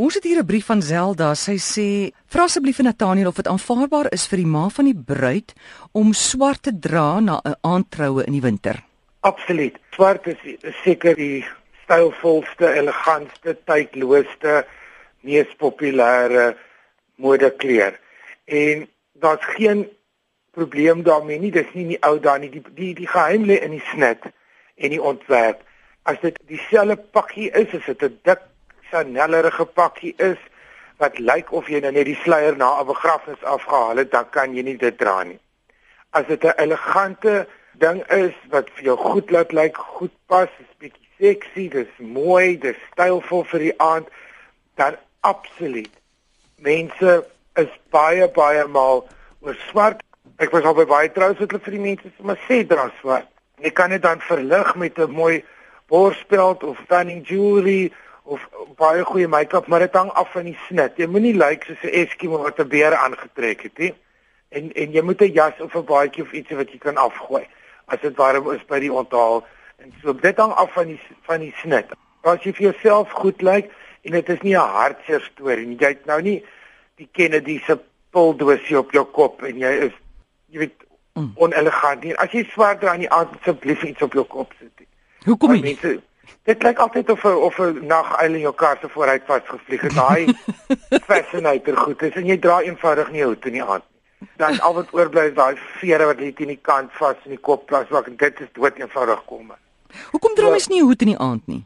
Ons het hier 'n brief van Zelda. Sy sê: "Vra asseblief vir Nathaniel of dit aanvaarbaar is vir die ma van die bruid om swart te dra na 'n aandtroue in die winter." Absoluut. Swart is seker die stylvolste, elegantste, tydlooste, mees populêre modekleur. En daar's geen probleem daarmee nie. Dis nie die ou daai nie. Die die die geheim lê in die snit en die ontwerp. As dit dieselfde pakkie is, is dit 'n dik Chanel-erige pakkie is wat lyk of jy nou net die sluier na 'n begrafnis afgehaal het, dan kan jy nie dit dra nie. As dit 'n elegante ding is wat vir jou goed laat lyk, goed pas, is bietjie sexy, dis mooi, dis stylvol vir die aand, dan absoluut. Mense is baie baie mal oor swart. Ek was al by baie troues wat hulle vir die mense sê, maar sê dra swart. Jy kan dit dan verlig met 'n mooi borspeld of stunning jewelry of baie goeie make-up, maar dit hang af van die snit. Jy moenie lyk like soos 'n Eskimo wat 'n beer aangetrek het nie. En en jy moet 'n jas of 'n baadjie of iets wat jy kan afgooi as dit warm is by die onthaal. En so dit hang af van die van die snit. As jy vir jouself goed lyk like, en dit is nie 'n hartseer storie nie. Jy het nou nie die Kennedy se puldoosie op jou kop en jy is jy weet mm. onelegant nie. As jy swart dra aan die aand asseblief iets op jou kop sit. Hoekom nie? Mense Dit lyk altyd of 'n of 'n naguil in jou kar se vooruit vasgevlieg het. Daai fascinator goed is en jy dra eenvoudig nie die aand nie. Dan al wat oorbly is daai vere wat net in die kant vas in die kop plaas wat dit is dood eenvoudig kom. Hoekom dra mens nie hoed in die aand nie?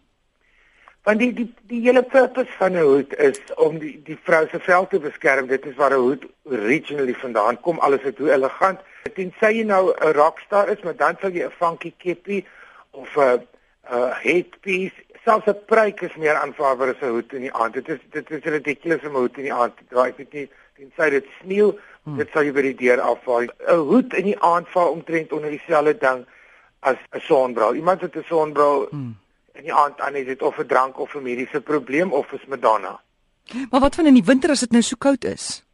Want die die die hele purpose van 'n hoed is om die die vrou se vel te beskerm. Dit is waar 'n hoed originally vandaan kom. Alles is hoe elegant. Tensy jy nou 'n rockstar is, maar dan sal jy 'n funky keppie of 'n 'n headpiece, selfs 'n pruik is meer aanvaarbaar as 'n hoed in die aand. Dit is dit is ridiculous om 'n hoed in die aand te dra. Ek weet nie tensy dit sneeu, hmm. dit sal jy by die deur afval. 'n Hoed in die aand val omtrent onder dieselfde ding as 'n sonbril. Iemand het 'n sonbril hmm in die aand aan is dit of 'n drank of 'n mediese probleem of is Madonna. Maar wat van in die winter as dit nou so koud is?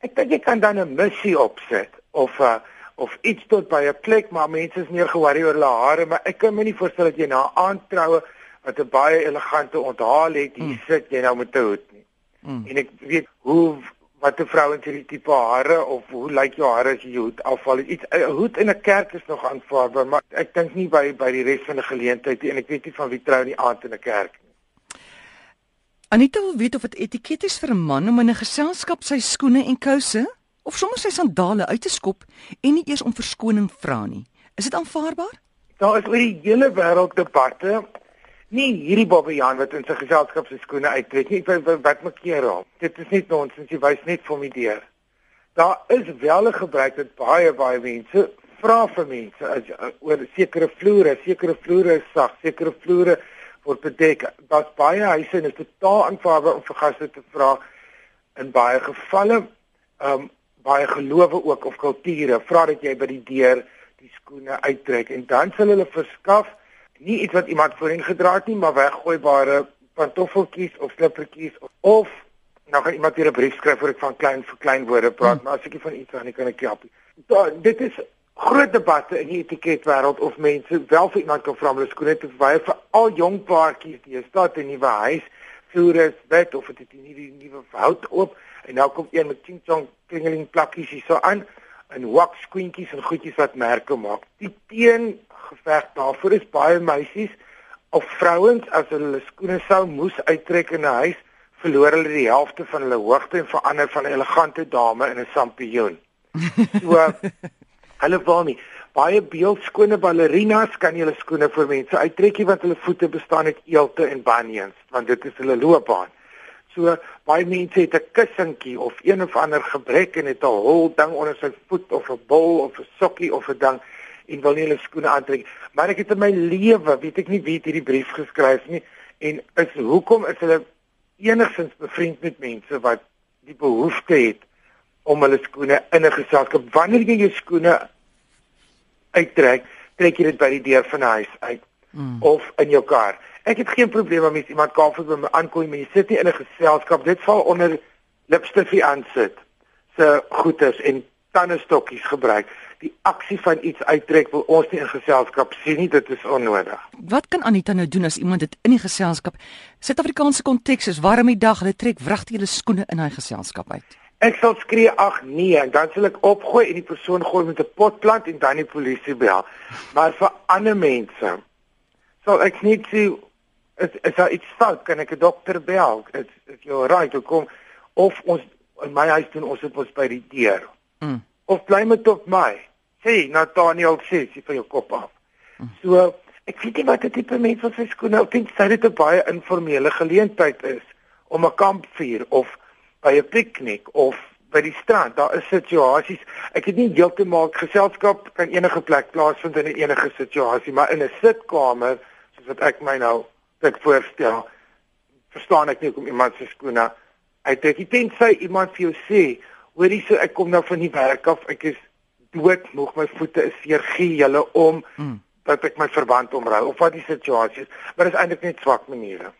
Ek dink jy kan dan 'n missie opset of 'n uh, of iets tot by 'n plek maar mense is meer ge-worry oor hulle hare, maar ek kan my nie voorstel dat jy na 'n aantroue wat 'n baie elegante onthaal het, hier mm. sit jy nou met 'n hoed nie. Mm. En ek weet hoe wat 'n vrou in hierdie tipe hare of hoe lyk jou hare as jy jou hoed afval? Iets 'n hoed in 'n kerk is nog aanvaarbaar, maar ek dink nie by by die res van die geleentheid en ek weet nie van wie trou nie aand in 'n kerk nie. Anita wil weet of dit etiket is vir 'n man om in 'n geselskap sy skoene en kouse of sommer sy sandale uit te skop en nie eers om verskoning vra nie. Is dit aanvaarbaar? Daar is oor die hele wêreld debatte nie hierdie Bobbejaan wat in sy geselskap se skoene uittrek nie. Wat wat maak jy raak? Dit is net nonsens. Jy wys net vir my deur. Daar is wel 'n gebruik dat baie baie mense vra vir mense as oor sekere vloere, sekere vloere is sag, sekere vloere word bedek. Daar's baie huise en dit is totaal aanvaarbaar om vir gaste te vra in baie gevalle um baie gelowe ook of kulture vra dat jy by die deur die skoene uittrek en dan sal hulle verskaf nie iets wat iemand voorheen gedra het nie, maar weggooibare pantoffeltjies of slippertjies of nou gaan iemand hier 'n brief skryf voor ek van klein vir klein woorde praat, hmm. maar as ek nie van iets aan nie kan ek help. Da, dit is groot debatte in die etiketwêreld of mense wel vir iemand kan vra om hulle skoene te verwy vir al jong paartjies die staat 'n nuwe huis, vloere, bed of dit nie die nuwe hout oop en nou kom een met ching-chong klingeling plakkies hier so aan en wax squinkies en goedjies wat merke maak. Die teen geveg daarvoor is baie meisies of vrouens as hulle skoene sou moes uittrek in 'n huis, verloor hulle die helfte van hulle hoogte en verander van 'n elegante dame in 'n sampioen. So hulle wil nie baie beeldskone ballerinas kan hulle skoene vir mense uittrekkie want hulle voete bestaan uit eelte en bunions want dit is hulle loopbaan. So baie mense het 'n kussentjie of een of ander gebrek en het 'n hol ding onder sy voet of 'n bol of 'n sokkie of 'n ding en wil nie hulle skoene aantrek maar ek het in my lewe weet ek nie wie het hierdie brief geskryf nie en is hoekom is hulle enigstens bevriend met mense wat die behoefte het om hulle skoene in 'n geselskap wanneer jy jou skoene uittrek trek jy dit by die deur van die huis uit mm. of in jou kar ek het geen probleem met iemand kaffie by my aankom maar jy sit nie in 'n geselskap dit val onder lipstifie aan sit se goeders en tandestokkies gebruik die aksie van iets uittrek wil ons nie in geselskap sien nie, dit is onnodig. Wat kan Anita nou doen as iemand dit in die geselskap Suid-Afrikaanse konteks is warm die dag, hulle trek wragtig hulle skoene in daai geselskap uit? Ek sal skree ag nee en dan sal ek opgooi en die persoon gooi met 'n potplant en dan die polisie bel. Maar vir ander mense sal ek net sê is is daar iets fout? Kan ek 'n dokter bel? Is is jy reg? Ek kom of ons in my huis doen ons dit ons by die deur. Mm. Of bly met op my. Sê Nathaniel sê jy vir jou kop af. Mm. So ek weet nie wat dit tipe mense wat sy skoene op dink sy dit 'n baie informele geleentheid is om 'n kampvuur of by 'n piknik of by die strand. Daar is situasies. Ek het nie heeltemal geselskap kan enige plek plaasvind in enige situasie, maar in 'n sitkamer soos wat ek my nou dit voorstel, verstaan ek nie hoekom iemand se skoene uit dit tensy iemand vir jou sê, hoorie so ek kom nou van die werk af, ek is dood, moeg my voete is seer, gee julle om hmm. dat ek my verband omrou of wat die situasie is, maar dit is eintlik net swak maniere.